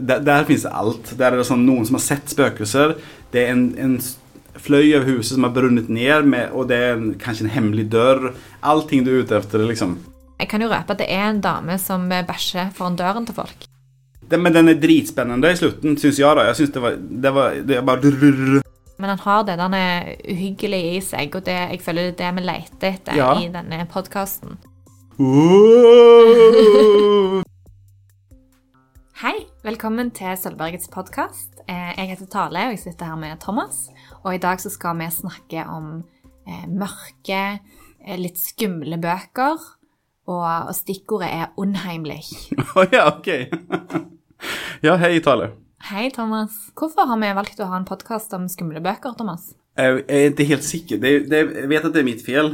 Der, der det alt. Der er det sånn noen som har sett spøkelser. Det er en, en fløy over huset som har brunnet ned, med, og det er en, kanskje en hemmelig dør. Allting du er ute etter, liksom. Jeg kan jo røpe at det er en dame som bæsjer foran døren til folk. Det, men den er dritspennende i slutten, syns jeg. da Jeg synes det var, det var det er bare Men han har det denne uhyggelige i seg, og det, jeg føler det er det vi leter etter Ja. i denne podkasten. Hei, velkommen til Sølvbergets podkast. Jeg heter Tale, og jeg sitter her med Thomas. Og i dag så skal vi snakke om eh, mørke, eh, litt skumle bøker. Og, stikkordet er unheimlich. Å ja, ok. ja, hei, Tale. Hei, Thomas. Hvorfor har vi valgt å ha en podkast om skumle bøker, Thomas? Jeg er ikke helt sikker. Det, det, jeg vet at det er mitt fjell.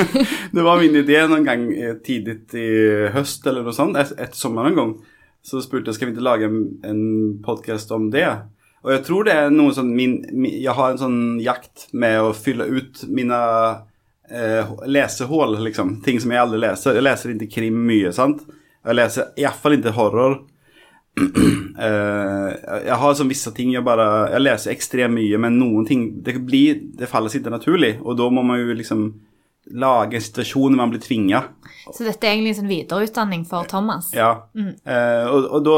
det var min idé noen gang eh, tidlig i høst eller noe sånt, et, et sommer en gang. Så spurte jeg skal vi ikke lage en, en podkast om det. Og jeg tror det er noe sånn min, min Jeg har en sånn jakt med å fylle ut mine eh, lesehull, liksom. Ting som jeg aldri leser. Jeg leser ikke krim mye, sant. Jeg leser iallfall ikke horror. Eh, jeg har sånn visse ting jeg bare Jeg leser ekstremt mye, men noen ting Det blir Det faller ikke naturlig, og da må man jo liksom lage en situasjon hvor man blir tvinga. Så dette er egentlig en sånn videreutdanning for Thomas. Ja. Eh, og, og, da,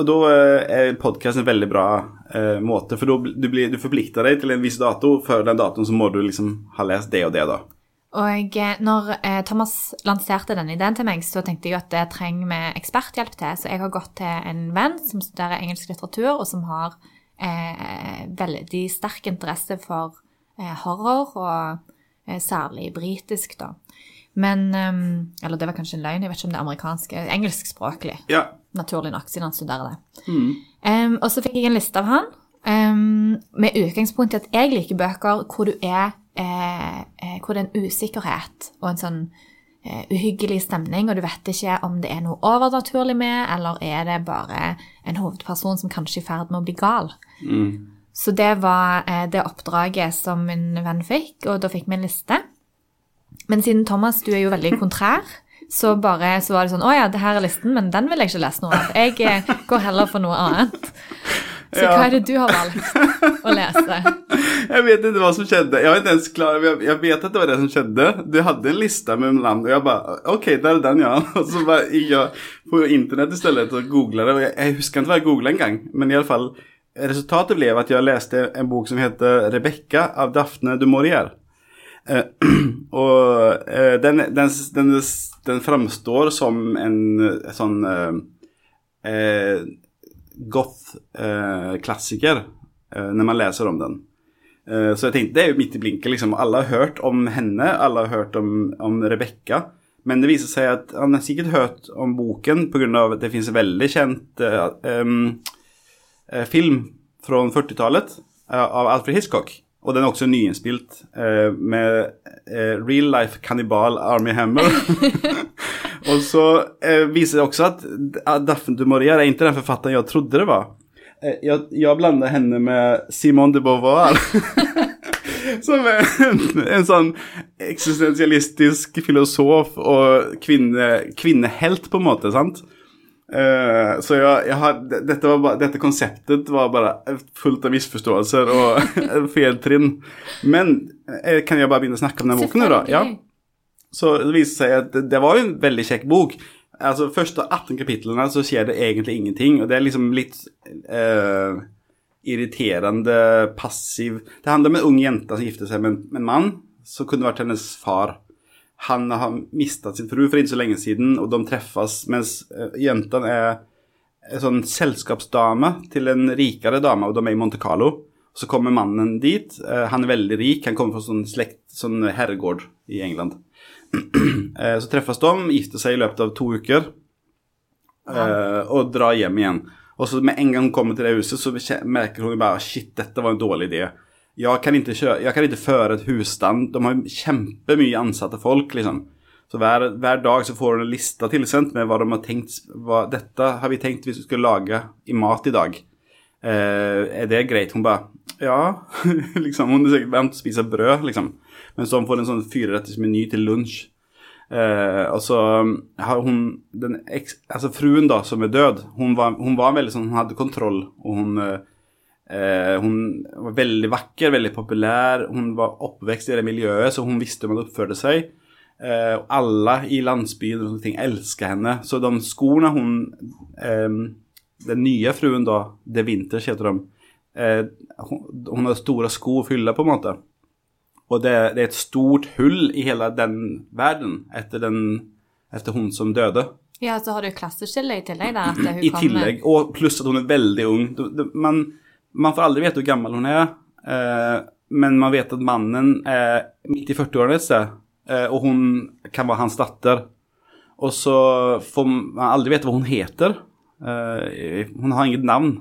og da eh, er podkast en veldig bra eh, måte, for da du, blir, du forplikter deg til en viss dato. Før den datoen så må du liksom ha lest det og det, da. Og eh, når eh, Thomas lanserte denne ideen til meg, så tenkte jeg at det trenger vi eksperthjelp til. Så jeg har gått til en venn som studerer engelsk litteratur, og som har eh, veldig sterk interesse for horror, og særlig britisk, da. Men eh, Eller det var kanskje en løgn, jeg vet ikke om det er amerikansk. eh, Engelskspråklig, Ja. naturlig nok, siden han studerer det. Em, og så fikk jeg en liste av han, um, med utgangspunkt i at jeg liker bøker hvor du er eh, eh, hvor det er en usikkerhet og en sånn eh, uhyggelig stemning, og du vet ikke om det er noe overnaturlig med, eller er det bare en hovedperson som kanskje er i ferd med å bli gal. Så det var eh, det oppdraget som min venn fikk, og da fikk vi en liste. Men siden Thomas, du er jo veldig kontrær, så bare så var det sånn Å ja, det her er listen, men den vil jeg ikke lese noe av. Jeg eh, går heller for noe annet. Så Ja. hva er det du har valgt å lese? Jeg vet ikke hva som skjedde. Jeg var ikke ens klar jeg, vet at det var det som skjedde. Du hadde en liste med land, og jeg bare Ok, der er den, ja. Og så bare jeg på internett i stedet og googla det. Og jeg, jeg husker ikke hva jeg googla engang, men i alle fall Resultatet ble at jeg leste en bok som heter 'Rebekka' av Daphne du Maurier. Eh, og eh, den, den, den, den framstår som en eh, sånn eh, eh, goth-klassiker eh, når man leser om den. Eh, så jeg tenkte, det er jo midt i blinken, liksom. Alle har hørt om henne, alle har hørt om, om Rebekka. Men det viser seg at han har sikkert hørt om boken pga. at det finnes veldig kjent eh, eh, film fra 40-tallet eh, av Alfred Hitchcock. Og den er også nyinnspilt eh, med eh, real life kannibal Army Hammer. og så eh, viser det også at Daphne du Maurier er ikke den forfatteren jeg trodde det var. Eh, jeg, jeg blander henne med Simone de Beauvoir. Som er en, en sånn eksistensialistisk filosof og kvinne, kvinnehelt, på en måte. sant? Eh, så jeg, jeg har, dette, var bare, dette konseptet var bare fullt av misforståelser og feiltrinn. Men eh, kan jeg bare begynne å snakke om den boken nå, da? Ja. Så det viser seg at det, det var jo en veldig kjekk bok. Altså, Første 18 kapitlene så skjer det egentlig ingenting, og det er liksom litt uh, irriterende, passiv Det handler om en ung jente som gifter seg med, en- med en mann som kunne vært hennes far. Han har mistet sin fru for ikke så lenge siden, og de treffes mens eh, jenten er en sånn selskapsdame til en rikere dame, og de er i Monte Carlo. Så kommer mannen dit. eh, han er veldig rik, han kommer fra sånn slekt, sånn herregård i England. Eh, så treffes de, gifter seg i løpet av to uker og drar hjem igjen. Og så med en gang hun kommer til det huset, så merker hun bare shit, dette var en dårlig idé. Jeg kan ikke, kjøre, jeg kan ikke føre et husstand. De har kjempemye ansatte folk, liksom. Så hver, hver dag så får hun en liste tilsendt med hva de har tenkt hva, Dette har vi tenkt hvis vi skulle lage i mat i dag. Eh, er det greit? Hun bare Ja. liksom, hun er sikkert vant til å spise brød, liksom. Men så får hun en sånn fireretters meny til lunsj. Eh, og så har hun den eks, Altså fruen, da, som er død, hun var, hun var veldig sånn Hun hadde kontroll, og hun eh, Hun var veldig vakker, veldig populær. Hun var oppvekst i det miljøet, så hun visste om hun oppførte seg. Eh, alle i landsbyen og sånne ting elsker henne. Så de skoene hun eh, Den nye fruen, da, De Winters heter de, eh, hun, har store sko å fylle, på en måte. Og det, det, er et stort hull i hele den verden etter, den, etter hun som døde. Ja, så har du klasseskille i tillegg da? I tillegg, og pluss at hun er veldig ung. Man, man får aldri vite hvor gammel hun er, eh, men man vet at mannen er midt i 40-årene et eh, og hun kan være hans datter. Og så får man aldri vite hva hun heter. Eh, hun har inget navn.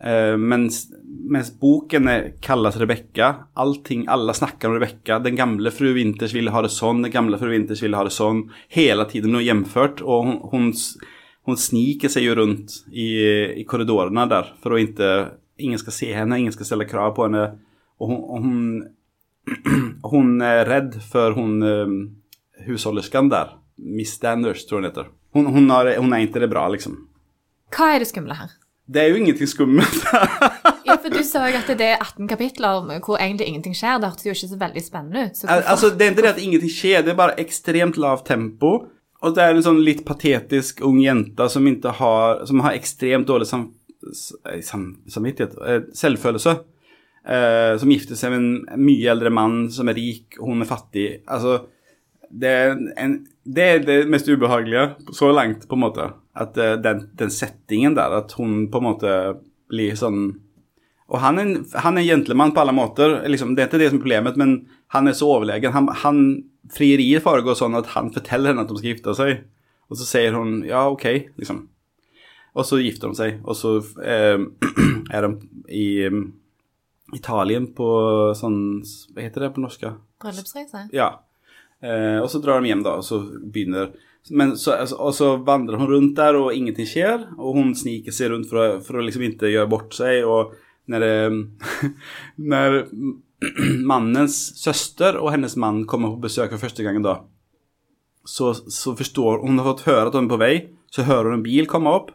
Mens, mens, boken kalles Rebekka. Alle snakker om Rebekka. Den gamle fru Winters ville ha det sånn, den gamle fru Winters ville ha det sånn. Hele tiden noe hjemført. Og hun, hun, hun, sniker seg jo rundt i, i korridorene der for å ikke Ingen skal se henne, ingen skal stille krav på henne. Og hun, hun, hun er redd for hun um, husholdersken der. Miss Standers, tror hun heter. Hun, hun, har, hun er ikke det bra, liksom. Hva er det skumle her? Det er jo ingenting skummelt. ja, for Du sa jo at det er 18 kapitler hvor egentlig ingenting skjer. Det hørtes jo ikke så veldig spennende ut. Al altså, Det er ikke det at ingenting skjer, det er bare ekstremt lavt tempo. Og det er en sånn litt patetisk ung jente som, har, som har ekstremt dårlig sam, samvittighet, eh, selvfølelse. Eh, som gifter seg med en mye eldre mann som er rik, hun er fattig. Altså, det er, en, det er det mest ubehagelige så langt, på en måte. At uh, den, den, settingen der, at hun på en måte blir sånn Og han er, han er en gentleman på alle måter. Liksom, det er ikke det som er problemet, men han er så overlegen. Han, han, frieriet foregår sånn at han forteller henne at de skal gifte seg. Og så sier hun ja, ok, liksom. Og så gifter de seg, og så eh, er de i um, Italien på sånn Hva heter det på norsk? Bryllupsreise? Ja. Eh, og så drar de hjem, da, og så begynner men så, altså, og så vandrer hun rundt der, og ingenting skjer. Og hun sniker seg rundt for å, for å liksom ikke gjøre bort seg. Og når, det, når mannens søster og hennes mann kommer på besøk for første gangen da, så, så forstår Hun har fått høre at hun er på vei, så hører hun en bil komme opp.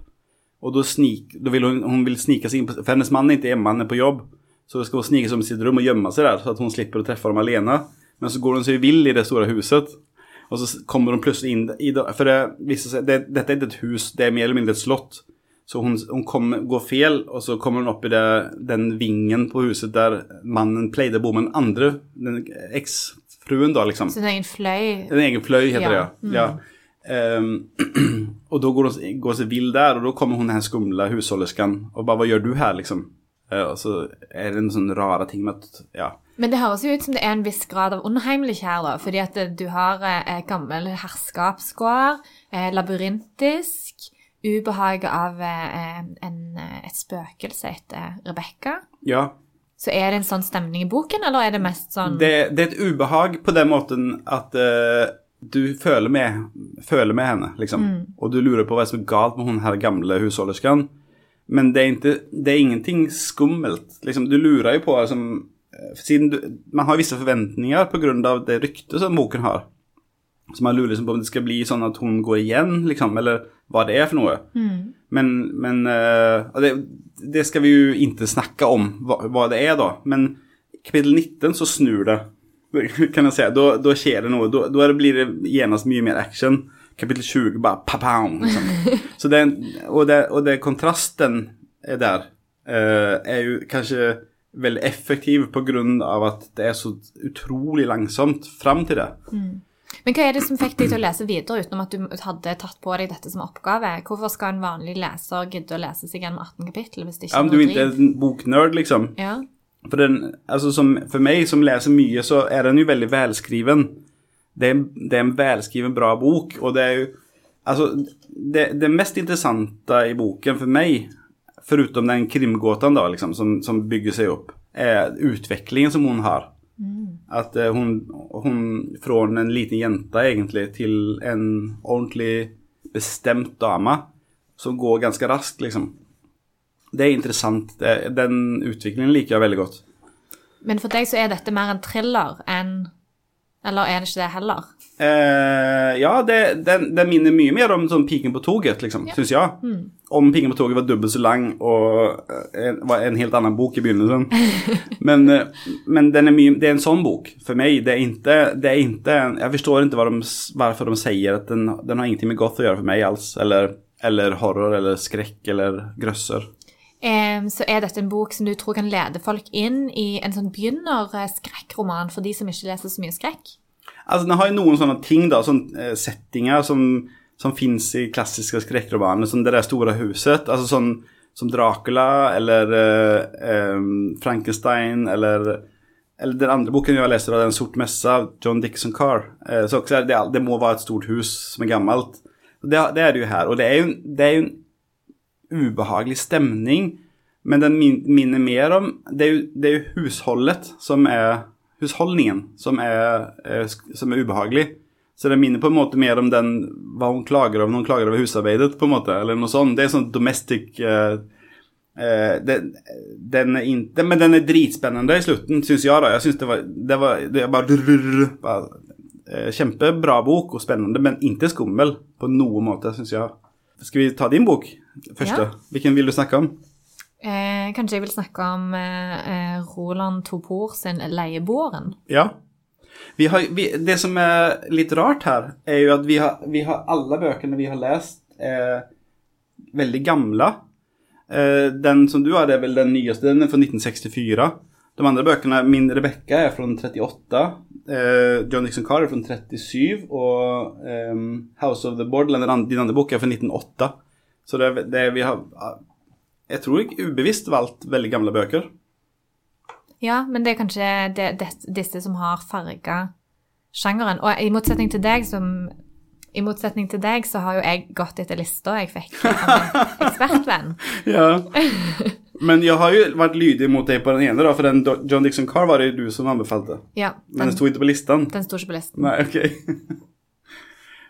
Og da, snik, vil hun, hun vil snike seg inn, på, for hennes mann er ikke hjemme, han er på jobb. Så skal hun snike seg om sitt rom og gjemme seg der, så at hun slipper å treffe dem alene. Men så går hun seg vill i det store huset. Og så kommer hun plutselig inn i det, For det viser seg det, Dette er ikke et hus, det er mer eller mindre et slott. Så hun, hun kom, går feil, og så kommer hun opp i det, den vingen på huset der mannen pleide å bo med den andre, den eksfruen, da, liksom. Sin egen fløy? En egen fløy, heter ja. det, ja. Mm. Um, og da går hun går seg vill der, og da kommer hun den skumle husholdersken og bare 'Hva gjør du her?' liksom. Uh, og så er det en sånn rare ting med at Ja. Men det høres jo ut som det er en viss grad av unheimlich her, da. Fordi at du har eh, gammel herskapsgård, eh, labyrintisk, ubehaget av eh, en, eh, et spøkelse etter Rebekka. Ja. Så er det en sånn stemning i boken, eller er det mest sånn Det, det er et ubehag på den måten at uh, du føler med, føler med, henne, liksom. Mm. Og du lurer på hva som er galt med hun her gamle husholdersken. Men det er, ikke, det er ingenting skummelt. Liksom, du lurer jo på liksom, Eh, siden du, man har visse forventninger på grund av det rykte som boken har. Så man lurer liksom på om det skal bli sånn at hun går igjen, liksom, eller hva det er for noe. Mm. Men, men uh, det, det, skal vi jo ikke snakke om hva, hva, det er, da. Men kapittel 19 så snur det, kan jeg si. Da, da skjer det noe. Da, da blir det genast mye mer action. Kapittel 20 bare pa-pow. Liksom. Så det, og, det, og det kontrasten er der, uh, er jo kanskje veldig effektiv pga. at det er så utrolig langsomt fram til det. Mm. Men hva er det som fikk deg til å lese videre, utenom at du hadde tatt på deg dette som oppgave? Hvorfor skal en vanlig leser gidde å lese seg gjennom 18 kapittel hvis det ikke er noe driv? Ja, men du ikke er en boknerd, liksom. Ja. For, den, altså som, for, meg som leser mye, så er den jo veldig velskriven. Det det er en velskriven, bra bok, og det er jo Altså, det, det mest interessante i boken for meg foruten den krimgåten da, liksom, som, som bygger seg opp, er utviklingen som hun har. Mm. At uh, hun, hun fra en liten jente egentlig til en ordentlig bestemt dame som går ganske raskt, liksom. Det er interessant. Den utviklingen liker jeg veldig godt. Men for deg så er dette mer en thriller enn Eller er det ikke det heller? Eh, ja, det, den, den minner mye mer om sånn Piken på toget, liksom, syns jeg. Om Piken på toget var dobbelt så lang og eh, en, var en helt annen bok i begynnelsen. men eh, men den är mye, det er en sånn bok for meg. Det er ikke, det er ikke Jeg forstår ikke de, hvorfor de sier at den, den har ingenting med goth å gjøre for meg alls. Eller, eller horror eller skrekk eller grøsser. Så er dette en bok som du tror kan lede folk inn i en sånn begynnerskrekkroman for de som ikke leser så mye skrekk? Altså, den har jo noen sånne ting, da, sånne eh, settinger som, som fins i klassiske skrekkromaner, som det der store huset. Altså sånn som Dracula eller eh, Frankenstein eller eller den andre boken jeg var Den sort messe av John Dixon Carr. Eh, så det, må være et stort hus som er gammelt. Det, det er det jo her. Og det er jo, det er jo en ubehagelig stemning, men den minner mer om Det er jo, det er jo husholdet som er Husholdningen som er, er, som er ubehagelig. Så det minner på en måte mer om den hva hun klager over når hun klager over husarbeidet, på en måte, eller noe sånt. Det er sånn domestic uh, Eh, den, den in, inte, men den er dritspennende i slutten, syns jeg. da. Jeg synes det var, det var, det var bare, bare uh, Kjempebra bok og spennende, men ikke skummel på noen måte, syns jeg. Skal vi ta din bok først? Ja. Hvilken vil du snakke om? Eh, kanskje jeg vil snakke om eh, eh, Roland Topor sin 'Leieboeren'. Ja. Vi har, vi, det som er litt rart her, er jo at vi har, vi har alle bøkene vi har lest, er veldig gamle. Eh, den som du har, det er vel den nyeste, den er fra 1964. De andre bøkene, min Rebecca er fra 38. Eh, John Dixon Carr er fra 37. Og eh, House of the Borderland, din andre bok, er fra 1908. Så det, det vi har Jeg tror ikke ubevisst valgt veldig gamle bøker. Ja, men det er kanskje det, det, disse som har farga sjangeren. Og i motsetning til deg, som i motsetning til deg, så har jo jeg gått etter lista jeg fikk av en ekspertvenn. Ja. Men jeg har jo vært lydig mot deg på den ene, da, for den John Dixon Carr var det jo du som anbefalte. Ja, Men den, det sto ikke på listen. den sto ikke på listen. Nei, ok.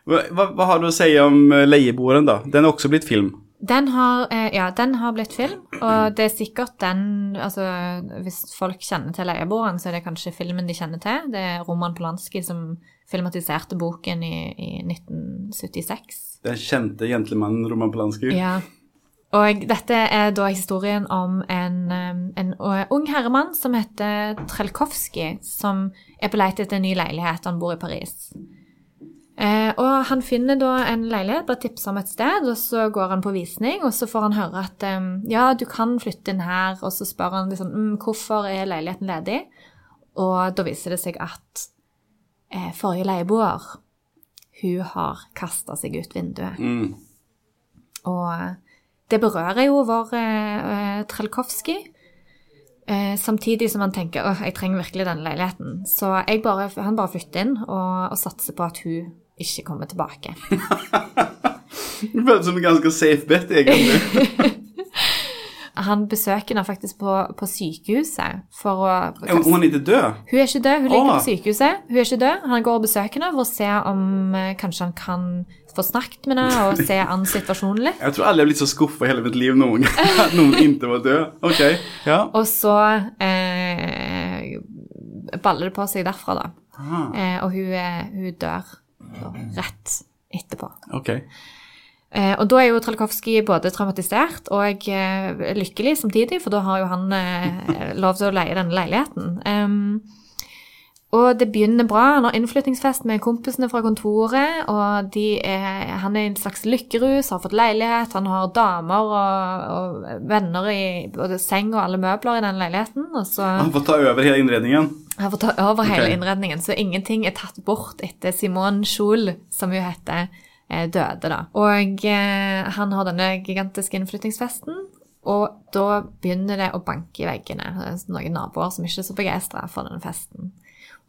Hva, hva, hva har du å si om eh, Leieboeren, da? Den er også blitt film. Den har, eh, ja, den har blitt film, og det er sikkert den altså, Hvis folk kjenner til Leieboeren, så er det kanskje filmen de kjenner til. Det er Roman Polanski som filmatiserte boken i, i 1976. Den kjente gentlemannen Roman Polanski. Ja. Og dette er da historien om en, en uh, ung herremann som heter Trelkovskij, som er på leit etter en ny leilighet. Han bor i Paris. Eh, og han finner da en leilighet, blir tipsa om et sted, og så går han på visning, og så får han høre at ja, du kan flytte inn her, og så spør han liksom mm, hvorfor er leiligheten ledig, og da viser det seg at eh, forrige leieboer, hun har kasta seg ut vinduet. Mm. Og det berører jo vår eh, Trelkovskij. Eh, samtidig som han tenker at jeg trenger virkelig denne leiligheten. Så jeg bare, han bare flytter inn og, og satser på at hun ikke kommer tilbake. Det føles som en ganske safe bet, egentlig. Han besøker henne faktisk på, på sykehuset for å Er Hun ikke død? Hun er ikke død, hun ligger på sykehuset. Hun er ikke død. Han går og besøker henne for å se om eh, kanskje han kan få snakket med deg og se an situasjonen litt. Jeg tror jeg har blitt så skuffa i hele mitt liv noen gang at noen ikke var død. Ok, ja. Og så eh, baller det på seg derfra, da. Ah, Eh, og hun, er- hun dør da, rett etterpå. ok. Eh, og da er jo Trelkovskij både traumatisert og eh, lykkelig samtidig, for da har jo han eh, lov til å leie denne leiligheten. Em, og det begynner bra. Han har innflyttingsfest med kompisene fra kontoret, og er, han er i en slags lykkerus, har fått leilighet, han har damer og, og venner i både seng og alle møbler i den leiligheten, så Han får ta over hele innredningen. han får ta over hele innredningen, så ingenting er tatt bort etter Simone Schul, som hun heter, eh, døde da. Og eh, han har denne gigantiske innflyttingsfesten, og da begynner det å banke i veggene. Det er noen naboer som ikke er så begeistra for denne festen.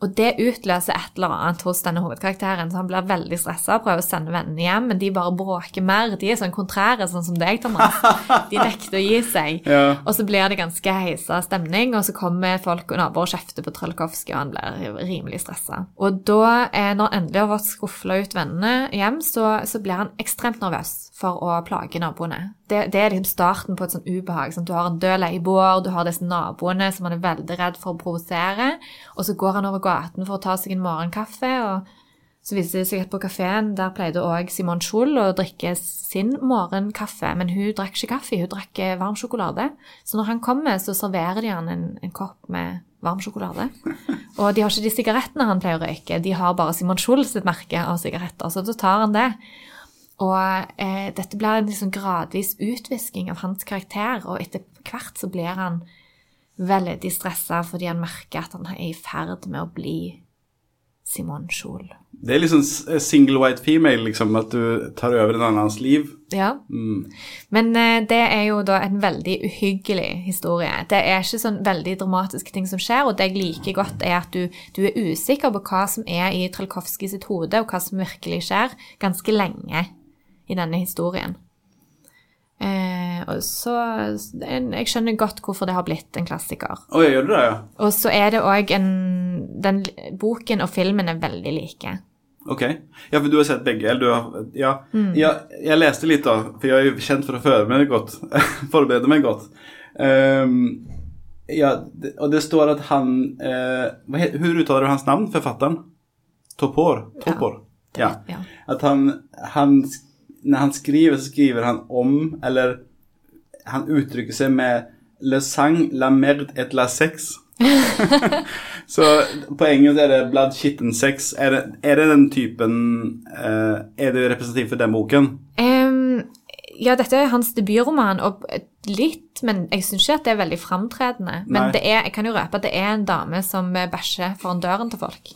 Og det utløser et eller annet hos denne hovedkarakteren, så han blir veldig stressa, prøver å sende vennene hjem, men de bare bråker mer. De er sånn kontrære, sånn som deg, Thomas. De nekter å gi seg. Ja. Og så blir det ganske heisa stemning, og så kommer folk og naboer og kjefter på Trelkovskij, og han blir rimelig stressa. Og da, eh, når endelig har fått skufla ut vennene hjem, så, så blir han ekstremt nervøs. For å plage naboene. Det, det er liksom starten på et sånt ubehag. Sant? Du har en død leieboer, du har disse naboene som han er veldig redd for å provosere, og så går han over gaten for å ta seg en morgenkaffe, og så viser det seg at på kafeen der pleide òg Simon Schul å drikke sin morgenkaffe, men hun drakk ikke kaffe, hun drakk eh, varm sjokolade. Så når han kommer, så serverer de han en, en kopp med varm sjokolade. Og de har ikke de sigarettene han pleier å røyke, de har bare Simon Schul sitt merke av sigaretter, så da tar han det. Og eh, dette blir en liksom gradvis utvisking av hans karakter, og etter hvert så blir han veldig stressa fordi han merker at han er i ferd med å bli Simon Kjol. Det er liksom single white female, liksom, at du tar over en annens liv. Ja. Men eh, det er jo da en veldig uhyggelig historie. Det er ikke sånn veldig dramatiske ting som skjer, og det jeg liker godt, er at du, du er usikker på hva som er i Trelkovskij sitt hode, og hva som virkelig skjer, ganske lenge i denne historien. Eh, og så Jeg skjønner godt hvorfor det har blitt en klassiker. Oh, jeg gjør det, ja. Og så er det òg en den, Boken og filmen er veldig like. Ok. Ja, for du har sett begge? Eller du har, ja. ja, jeg leste litt, da, for jeg er jo kjent for å føre meg godt. Forberede meg godt. Um, ja, og det står at han uh, Hvordan uttaler du hans navn, forfatteren? Topor? Topor. Ja. Ja. At han, han Når han skriver, så skriver han om Eller han uttrykker seg med Le sang, la merde et la sex. så på engelsk er det blood, shitten sex. Er det, er det den typen uh, Er det representativt for den boken? Um, ja, dette er hans debutroman, og litt, men jeg syns ikke at det er veldig framtredende. Men det er, jeg kan jo røpe at det er en dame som bæsjer foran døren til folk.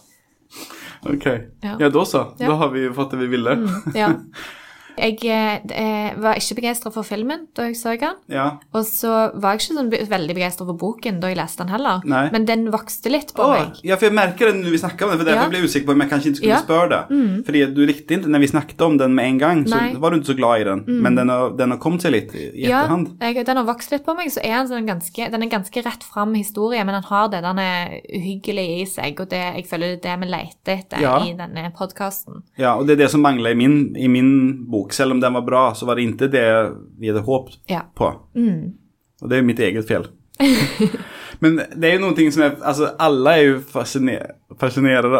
Ok. Ja. Ja, da så. Ja. Da har vi fått det vi ville. Ja. Jeg eh, eh, var ikke begeistra for filmen da jeg så den. Ja. Og så var jeg ikke sånn be- veldig begeistra for boken da jeg leste den heller. Nei. Men den vokste litt på Åh, meg. ja, for jeg merker det når vi snakker om det, for derfor Ja. ble jeg usikker på om jeg kanskje ikke skulle Ja. Mm. spørre det. Fordi du likte ikke, når vi snakket om den med en gang, så Nei. Mm. var du ikke så glad i den. Men den har, den har kommet seg litt i, i Ja, etterhand. jeg, den har vokst litt på meg, så er den, sånn ganske, den er ganske rett fram historie, men den har det den er uhyggelig i seg, og det, jeg føler det er det vi leter etter Ja. i denne podkasten. Ja, og det er det som mangler i min, i min bok. Selv om den var bra, så var det ikke det vi hadde håpet Ja. på. Og det er jo mitt eget fel. Men det er jo ting som er Altså, alle er jo fasciner,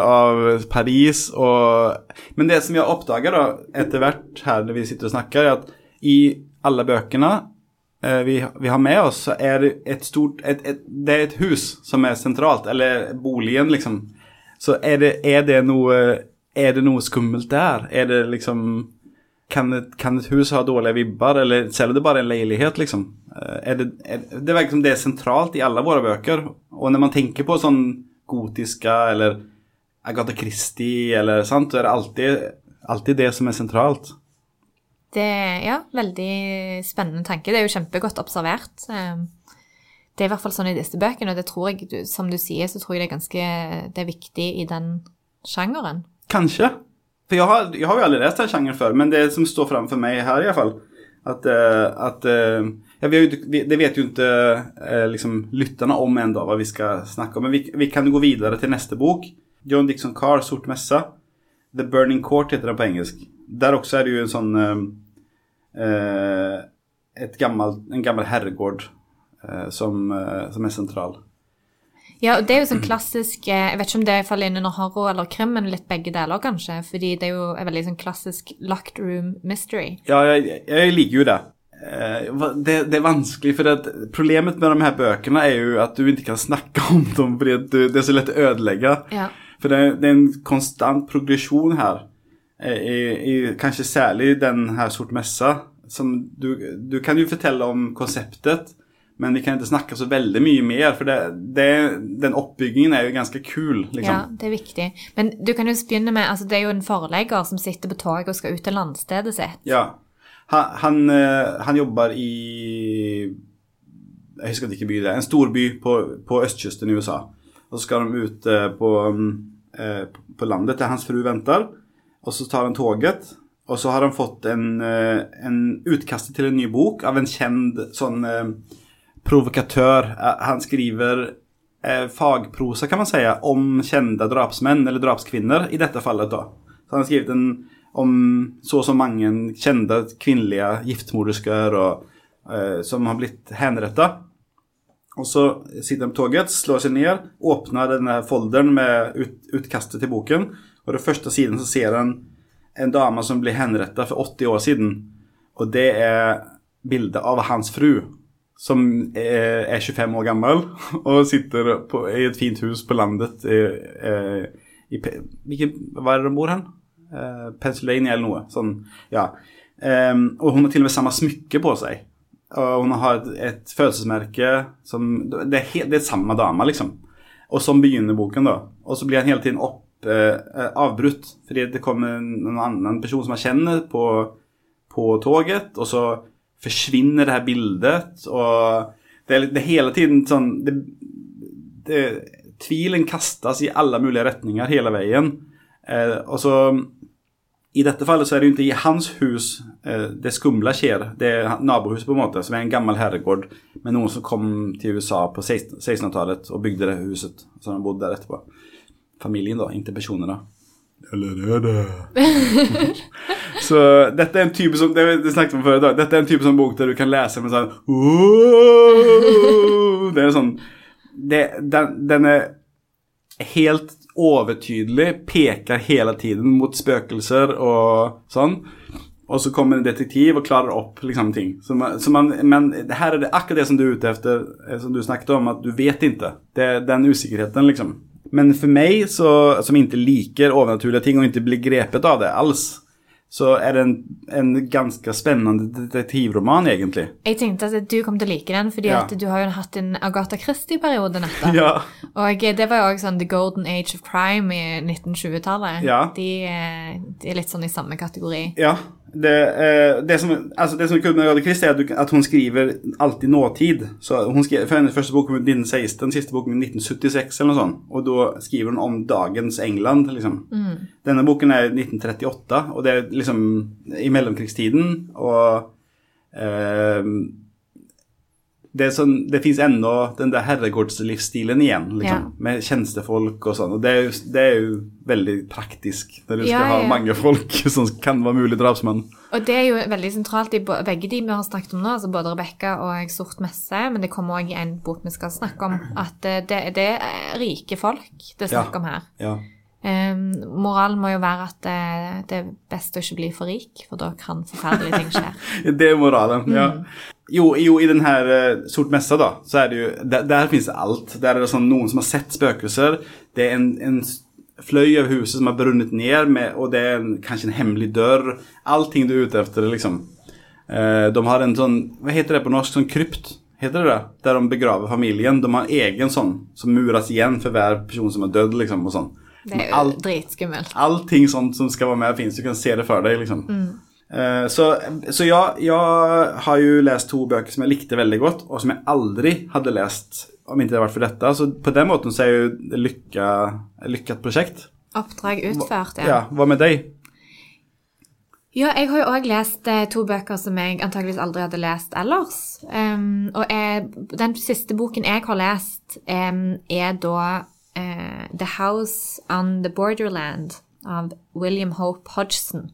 av Paris og Men det som jeg oppdager da, etter hvert her når vi sitter og snakker, er at i alle bøkene eh, vi, vi har med oss, så er det et stort et, et, Det er et hus som er sentralt, eller boligen, liksom. Så er det, er det noe Er det noe skummelt der? Er det liksom kan kan et hus ha dårlige vibber, eller selv om det bare er en leilighet, liksom? Eh, Er det, er, det virker som det er sentralt i alle våre bøker. Og når man tenker på sånn gotiske eller Agatha Christie, eller sånt, så er det alltid, alltid det som er sentralt. Det ja, veldig spennende tanke. Det er jo kjempegodt observert. Eh, Det er i hvert fall sånn i disse bøkene, og det tror jeg, som du sier, så tror jeg det er ganske det er viktig i den sjangeren. Kanskje. For jeg har, jeg har jo aldri lest den sjangeren før, men det som står framfor meg her, i hvert fall at, eh, at eh, ja, vi har jo, Det vet jo ikke eh, liksom, lytterne om ennå, hva vi skal snakke om. Men vi, vi kan gå videre til neste bok. John Dixon Carr, 'Sort messe'. 'The Burning Court' heter den på engelsk. Der også er det jo en sånn eh, eh, et gammel, En gammel herregård eh, som, eh, som er sentral. Ja, og det er jo sånn klassisk eh, Jeg vet ikke om det faller inn under horror eller krim, men litt begge deler, kanskje. Fordi det er jo en veldig sånn klassisk locked room mystery. Ja, jeg, jeg liker jo det. Eh, det. Det er vanskelig, for problemet med de her bøkene er jo at du ikke kan snakke om dem, fordi du, det er så lett å ødelegge. Ja. For det, det er en konstant progresjon her, eh, i, i, kanskje særlig den her Sort messa. Som du, du kan jo fortelle om konseptet, men vi kan ikke snakke så veldig mye mer, for det, det, den oppbyggingen er jo ganske kul, liksom. ja, det er viktig. Men du kan jo begynne med altså Det er jo en forlegger som sitter på toget og skal ut til landstedet sitt. Ja. Han, han, eh, han jobber i Jeg husker ikke by det er. En stor by på, på østkysten i USA. Og så skal de ut eh, på, mm, eh, på landet til hans fru venter. Og så tar han toget. Og så har han fått en, en utkast til en ny bok av en kjent sånn provokatør. Eh, Han skriver eh, fagprosa kan man säga om kända drapsmän eller drapskvinnor i detta fallet då. Så han har skrivit om så som mange kända kvinnliga giftmorderskor och, eh, som har blitt henrettet. Og så sitter han på toget, slår seg ned, åpner denne folderen med ut, utkastet til boken. Og det første siden så ser han en dame som ble henrettet for 80 år siden. Og det er bildet av hans fru, som er, er 25 år gammel og sitter på, i et fint hus på landet i, eh, i, i Hva er det de bor hen? Eh, Pennsylvania eller noe. Sånn, ja. Og hun har til og med samme smykke på seg. Og hun har et, et følelsesmerke som Det er, helt, det er samme dame, liksom. Og sånn begynner boken, da. Og så blir han hele tiden opp, eh, avbrutt fordi det kommer en, en annen person som han kjenner, på, på toget, og så forsvinner det her bildet, og det er, det är hele tiden sånn det, det, Tvilen kastas i alle mulige retninger hele veien. Eh, og så i dette fallet så er det jo ikke i hans hus eh, det skumle skjer. Det er nabohuset, på en måte, som er en gammel herregård med noen som kom til USA på 1600-tallet og bygde det huset. Så han bodde der etterpå. Familien, da, ikke personene. Eller er det Så dette er en type som det, det snakket om før i dag. Dette er en type sånn bok der du kan lese med sånn Det er sånn det, den, den er helt overtydelig, peker hele tiden mot spøkelser og sånn. Og så kommer en detektiv og klarer opp liksom, ting. Så man, så man, men her er det akkurat det som du er ute etter, som du snakket om, at du vet ikke. Det er den usikkerheten, liksom. Men for meg, så, som ikke liker overnaturlige ting og ikke blir grepet av det alls, så er det en, en ganske spennende detektivroman, egentlig. Jeg tenkte at du kom til å like den, fordi Ja. at du har jo hatt en Agatha Christie-periode nettopp. Ja. Og det var jo også sånn The Golden Age of Crime i 1920-tallet. Ja. De, eh, de er litt sånn i samme kategori. Ja. Det, eh, det, som, altså det som er kult med Agatha Christie, at, du, at hun skriver alltid nåtid. Så hun skrev, for hennes første bok kom i 1916, siste boken kom i 1976, eller noe sånt. Og da skriver hun om dagens England, liksom. Denne boken er 1938, og det er liksom i mellomkrigstiden. Og eh, det, sånn, det fins ennå den der herregårdslivsstilen igjen, liksom. Ja. Med tjenestefolk og sånn. Og det er, jo, det er jo veldig praktisk når du skal ha ja. mange folk som kan være mulig drapsmann. Og det er jo veldig sentralt i begge de vi har snakket om nå, altså både Rebekka og Sort messe, men det kommer òg i en bok vi skal snakke om, at eh, det, det er rike folk det er snakk Ja. om her. Ja. Um, moralen må jo være at det, det er best å ikke bli for rik, for da kan forferdelige ting skje. Det er moralen, ja. Jo, jo, i den her eh, Sort messe, da, så er det jo Der, fins det alt. Der er det sånn noen som har sett spøkelser. Det er en, en fløy av huset som har brunnet ned, med, og det er en, kanskje en hemmelig dør. Allting du er ute etter, liksom. Eh, de har en sånn Hva heter det på norsk? Sånn krypt? Heter det det? Der de begraver familien. De har en egen sånn som muras igjen for hver person som er dødd, liksom, og sånn. Det er jo Alt- dritskummelt. Allting sånt som skal være med finns, du kan se det for deg liksom. Eh, så så ja, jeg har jo lest to bøker som jeg likte veldig godt, og som jeg aldri hadde lest om ikke det hadde vært for dette. Så på den måten så er jo lykka, lykket prosjekt. Oppdrag utført, Ja, ja. hva med deg? Ja, jeg har jo òg lest eh, to bøker som jeg antageligvis aldri hadde lest ellers. Um, og jeg, den siste boken jeg har lest, um, er da uh, The House on the Borderland av William Hope Hodgson.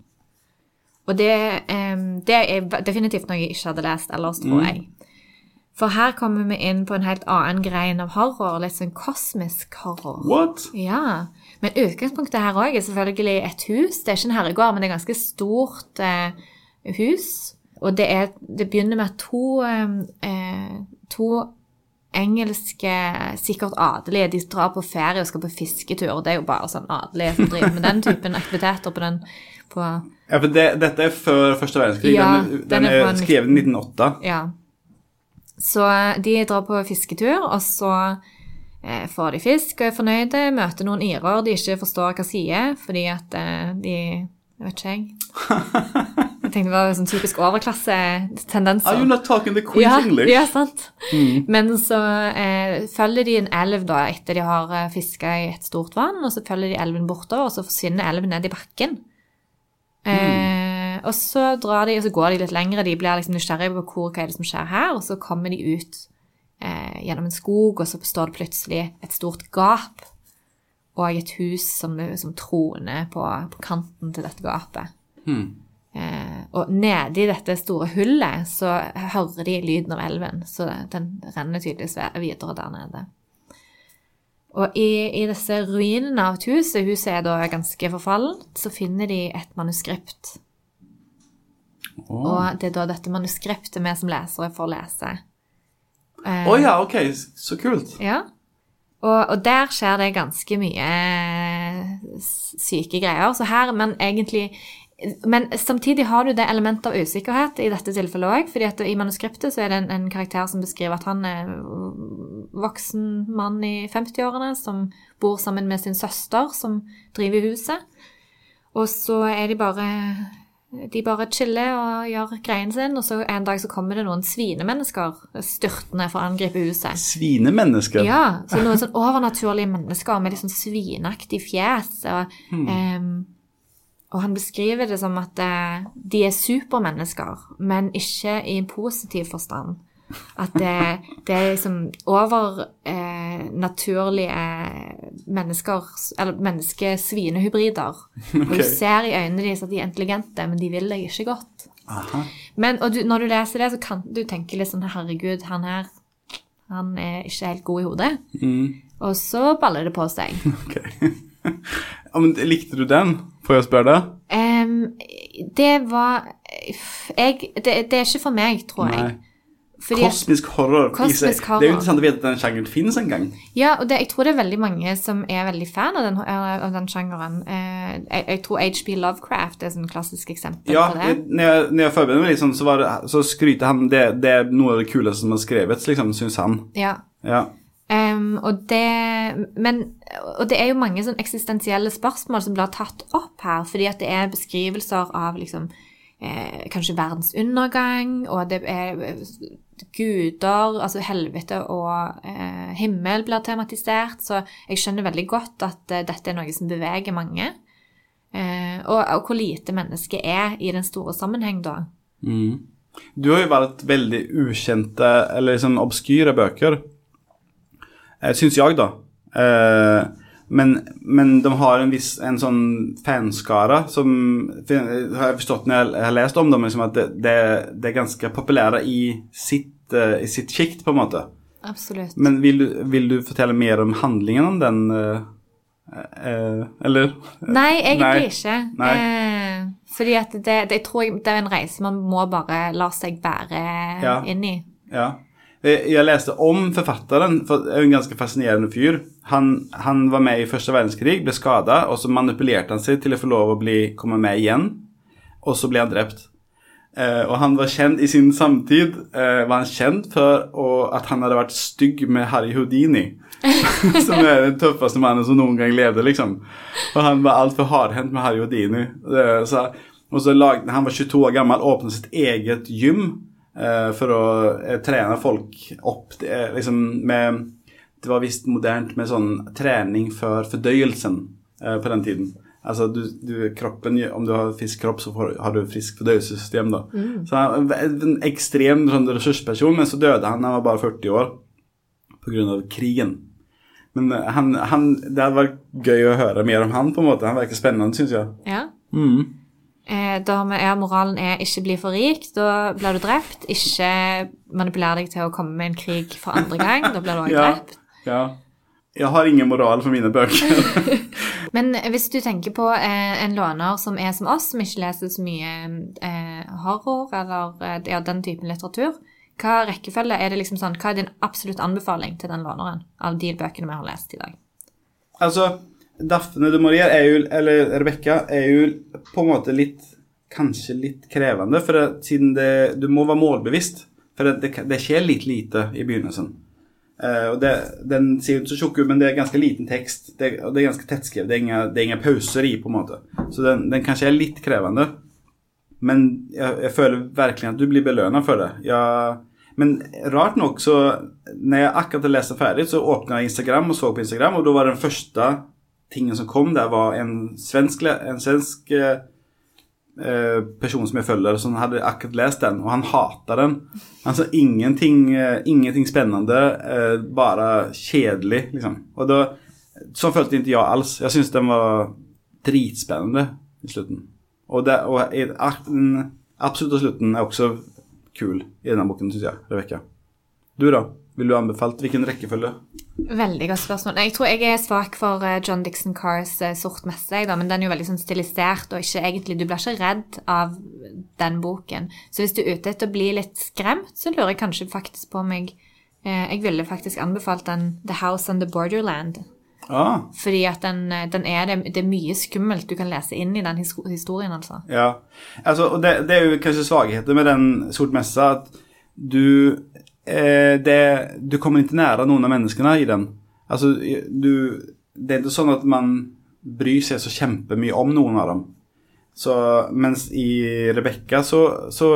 Og det, um, det er definitivt noe jeg ikke hadde lest ellers, tror jeg. For her kommer vi inn på en helt annen grein av horror, litt sånn kosmisk horror. What? Ja, men utgangspunktet her òg er selvfølgelig et hus. Det er ikke en herregård, men det er ganske stort eh, hus. Og det, er, det begynner med at to, eh, to engelske, sikkert adelige, de drar på ferie og skal på fisketur. Og det er jo bare sånn adelige som driver med den typen aktiviteter på den på, Ja, for det, dette er før første verdenskrig. Ja, den, den den er er, skrevet i 1908. Ja. Så de drar på fisketur, og så eh, får de fisk og er fornøyde, møter noen irer de ikke forstår hva sier, fordi at eh, de Jeg vet ikke, jeg. Jeg tenkte det var sånn typisk overklassetendenser. Are you not talking the Queen's ja, English? Ja, sant. Men så eh, følger de en elv da, etter de har eh, fiska i et stort vann, og så følger de elven bortover, og så forsvinner elven ned i bakken. Eh, og så drar de, og så går de litt lengre, de blir liksom nysgjerrige på hvor, hva er det som skjer her, og så kommer de ut eh, gjennom en skog, og så står det plutselig et stort gap, og et hus som, som troner på, på kanten til dette gapet. Eh, og nede i dette store hullet så hører de lyden av elven, så den renner tydeligvis videre der nede. Og i, i disse ruinene av et hus, huset er da ganske forfallent, så finner de et manuskript. Og det er da dette manuskriptet vi som lesere får lese. Å oh, ja, ok, så kult. Ja. Og, og, der skjer det ganske mye syke greier. Så her, men egentlig Men samtidig har du det elementet av usikkerhet i dette tilfellet òg. fordi i manuskriptet så er det en, en, karakter som beskriver at han er voksen mann i 50-årene som bor sammen med sin søster, som driver huset. Og så er de bare de bare chiller og gjør greien sin, og så en dag så kommer det noen svinemennesker styrtende for å angripe huset. Svinemennesker? Ja, så noen sånn overnaturlige mennesker med litt sånn svinaktig fjes. Og, hmm. um, og, han beskriver det som at uh, de er supermennesker, men ikke i en positiv forstand. At det, det er liksom overnaturlige eh, mennesker, eller menneske-svinehybrider. Okay. Og du ser i øynene deres at de er intelligente, men de vil deg ikke godt. Men, og du, når du leser det, så kan du tenke litt sånn Herregud, han her han er ikke helt god i hodet. Mm. Og så baller det på seg. Okay. ja, men likte du den? Får jeg spørre deg? Um, det var jeg, det, det, er ikke for meg, tror Nei. jeg. Fordi kosmisk horror. Kosmisk horror. Det er jo interessant å vite at den sjangeren finnes en gang. Ja, og det, jeg tror det er veldig mange som er veldig fan av den, av den sjangeren. Eh, jeg, jeg, tror HB Lovecraft er et sånn klassisk eksempel ja, på det. Ja, når jeg, når jeg forbereder meg, liksom, så, så, skryter han det, det er noe av det kuleste som har skrevet, liksom, syns han. Ja. ja. Um, og det Men Og det er jo mange sånn eksistensielle spørsmål som blir tatt opp her, fordi at det er beskrivelser av liksom eh, kanskje verdens undergang, og det er guder, altså helvete og eh, himmel blir tematisert. Så jeg skjønner veldig godt at eh, dette er noe som beveger mange. Eh, og, og, hvor lite mennesket er i den store sammenheng, da. Mm. Du har jo valgt veldig ukjente, eller liksom obskyre bøker, eh, syns jeg, da. Eh, men, men, de har en viss en sånn fanskara som har jeg forstått når jeg har lest om dem, liksom at det, det, det, er ganske populære i sitt, uh, i sitt sjikt, på en måte. Absolutt. Men vil, vil, du fortelle mer om handlingen om den, uh, eller? Nei, egentlig Nei. ikke. Nei. fordi at det, jeg tror det er en reise man må bare la seg bære ja. inn i. Ja. Eh, jeg leste om forfatteren, for det er en ganske fascinerende fyr. Han, han var med i første verdenskrig, ble skada, og så manipulerte han seg til å få lov å bli, komme med igjen. Og så ble han drept. Eh, og han var kjent i sin samtid eh, var han kjent for å, at han hadde vært stygg med Harry Houdini. som er den tøffeste mannen som noen gang levde, liksom. Og han var altfor hardhendt med Harry Houdini. Eh, så, og så lagde, Han var 22 år gammel, åpnet sitt eget gym for å eh, trene folk opp det, liksom med Det var visst modernt med sånn trening for fordøyelsen eh, på den tiden. Altså du, du, kroppen, Om du har frisk kropp, så får, har du frisk fordøyelsessystem. da. Mm. Så han var en ekstrem sånn, ressursperson, men så døde han da han var bare 40 år pga. krigen. Men han, han, det hadde vært gøy å høre mer om han. på en måte. Han virker spennende, syns jeg. Ja. Mm. Eh, da er ja, moralen er 'ikke bli for rik', da blir du drept. Ikke manipuler deg til å komme med en krig for andre gang, da blir du også ja, drept. Ja. Jeg har ingen moral for mine bøker. Men hvis du tenker på eh, en låner som er som oss, som ikke leser så mye eh, horror eller eh, ja, den typen litteratur, hva rekkefølge er det liksom sånn, hva er din absolutt anbefaling til den låneren av de bøkene vi har lest i dag? Altså, Daphne de Maria er jo, eller Rebekka, er jo på en måte litt Kanskje litt krevende, for at siden det, du må være målbevisst. For det, det, det skjer litt lite i begynnelsen. Uh, og Den ser ut så tjukk men det er ganske liten tekst. Det, og det er ganske tettskrevet. Det, det, er ingen pauser i, på en måte. Så den, den kanskje er litt krevende. Men jeg, jeg føler virkelig at du blir belønna for det. Jeg, men rart nok, så når jeg akkurat leste ferdig, så åpna jeg Instagram og så på Instagram, og da var den første tingen som kom der, var en svensk, en svensk eh, eh, person som jeg følger, som hadde akkurat lest den, og han hata den. Altså ingenting, eh, ingenting spennende, eh, bare kjedelig, liksom. Og da Sånn følte ikke jeg alls. Jeg syntes den var dritspennende i slutten. Og, det, og den absolutte slutten er også kul i denne boken, syns jeg. Rebekka. Du, da? Vil du anbefalt hvilken rekkefølge? Veldig godt spørsmål. Jeg tror jeg er svak for eh, John Dixon Cars eh, Sort messe, men den er jo veldig sånn stilisert, og ikke egentlig, du blir ikke redd av den boken. Så hvis du er ute etter å bli litt skremt, så lurer jeg kanskje faktisk på om jeg eh, Jeg ville faktisk anbefalt den The House on the Borderland. Ah, Fordi at den, den er det, det er mye skummelt du kan lese inn i den historien, altså. ja. Altså, og det, det er jo kanskje svagheten med den Sort messe, at du det, Du kommer ikke nære noen av menneskene i den. Altså, du Det er ikke sånn at man bryr seg så kjempemye om noen av dem. Så, mens i Rebekka så, så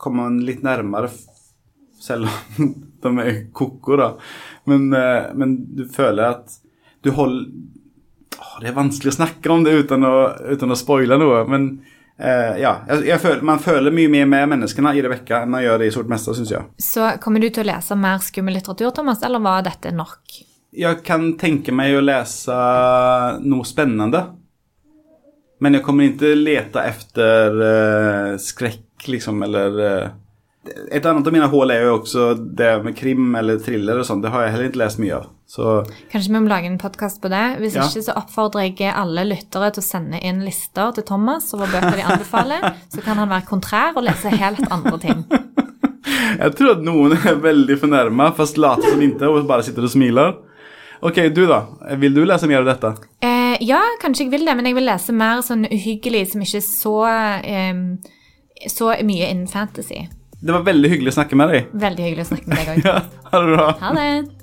kommer man litt nærmere, selv om de er ko-ko, da. Men, eh, men du føler at du holder Åh, Det er vanskelig å snakke om det uten å, uten å spoile noe, men eh, ja. Jeg, jeg føler, man føler mye mer med menneskene i det vekka enn man gjør det i Sort mester, syns jeg. Så kommer du til å lese mer skummel litteratur, Thomas, eller var dette nok? Jeg kan tenke meg å lese noe spennende. Men jeg kommer ikke lete etter uh, skrekk, liksom, eller eh, Et annet av mine hull er jo også det med krim eller thriller og sånn. Det har jeg heller ikke lest mye av. Så Kanskje vi må lage en podkast på det? Hvis Ja. ikke så oppfordrer jeg alle lyttere til å sende inn lister til Thomas over bøker de anbefaler. Så kan han være kontrær og lese helt andre ting. jeg tror at noen er veldig fornærma, fast later som ikke og bare sitter og smiler. Ok, du da. Vil du lese mer av dette? Eh, ja, kanskje jeg vil det, men jeg vil lese mer sånn uhyggelig som ikke er så, eh, så mye innen fantasy. Det var veldig hyggelig å snakke med deg. Veldig hyggelig å snakke med deg òg. Ja, ha det bra. Ha det.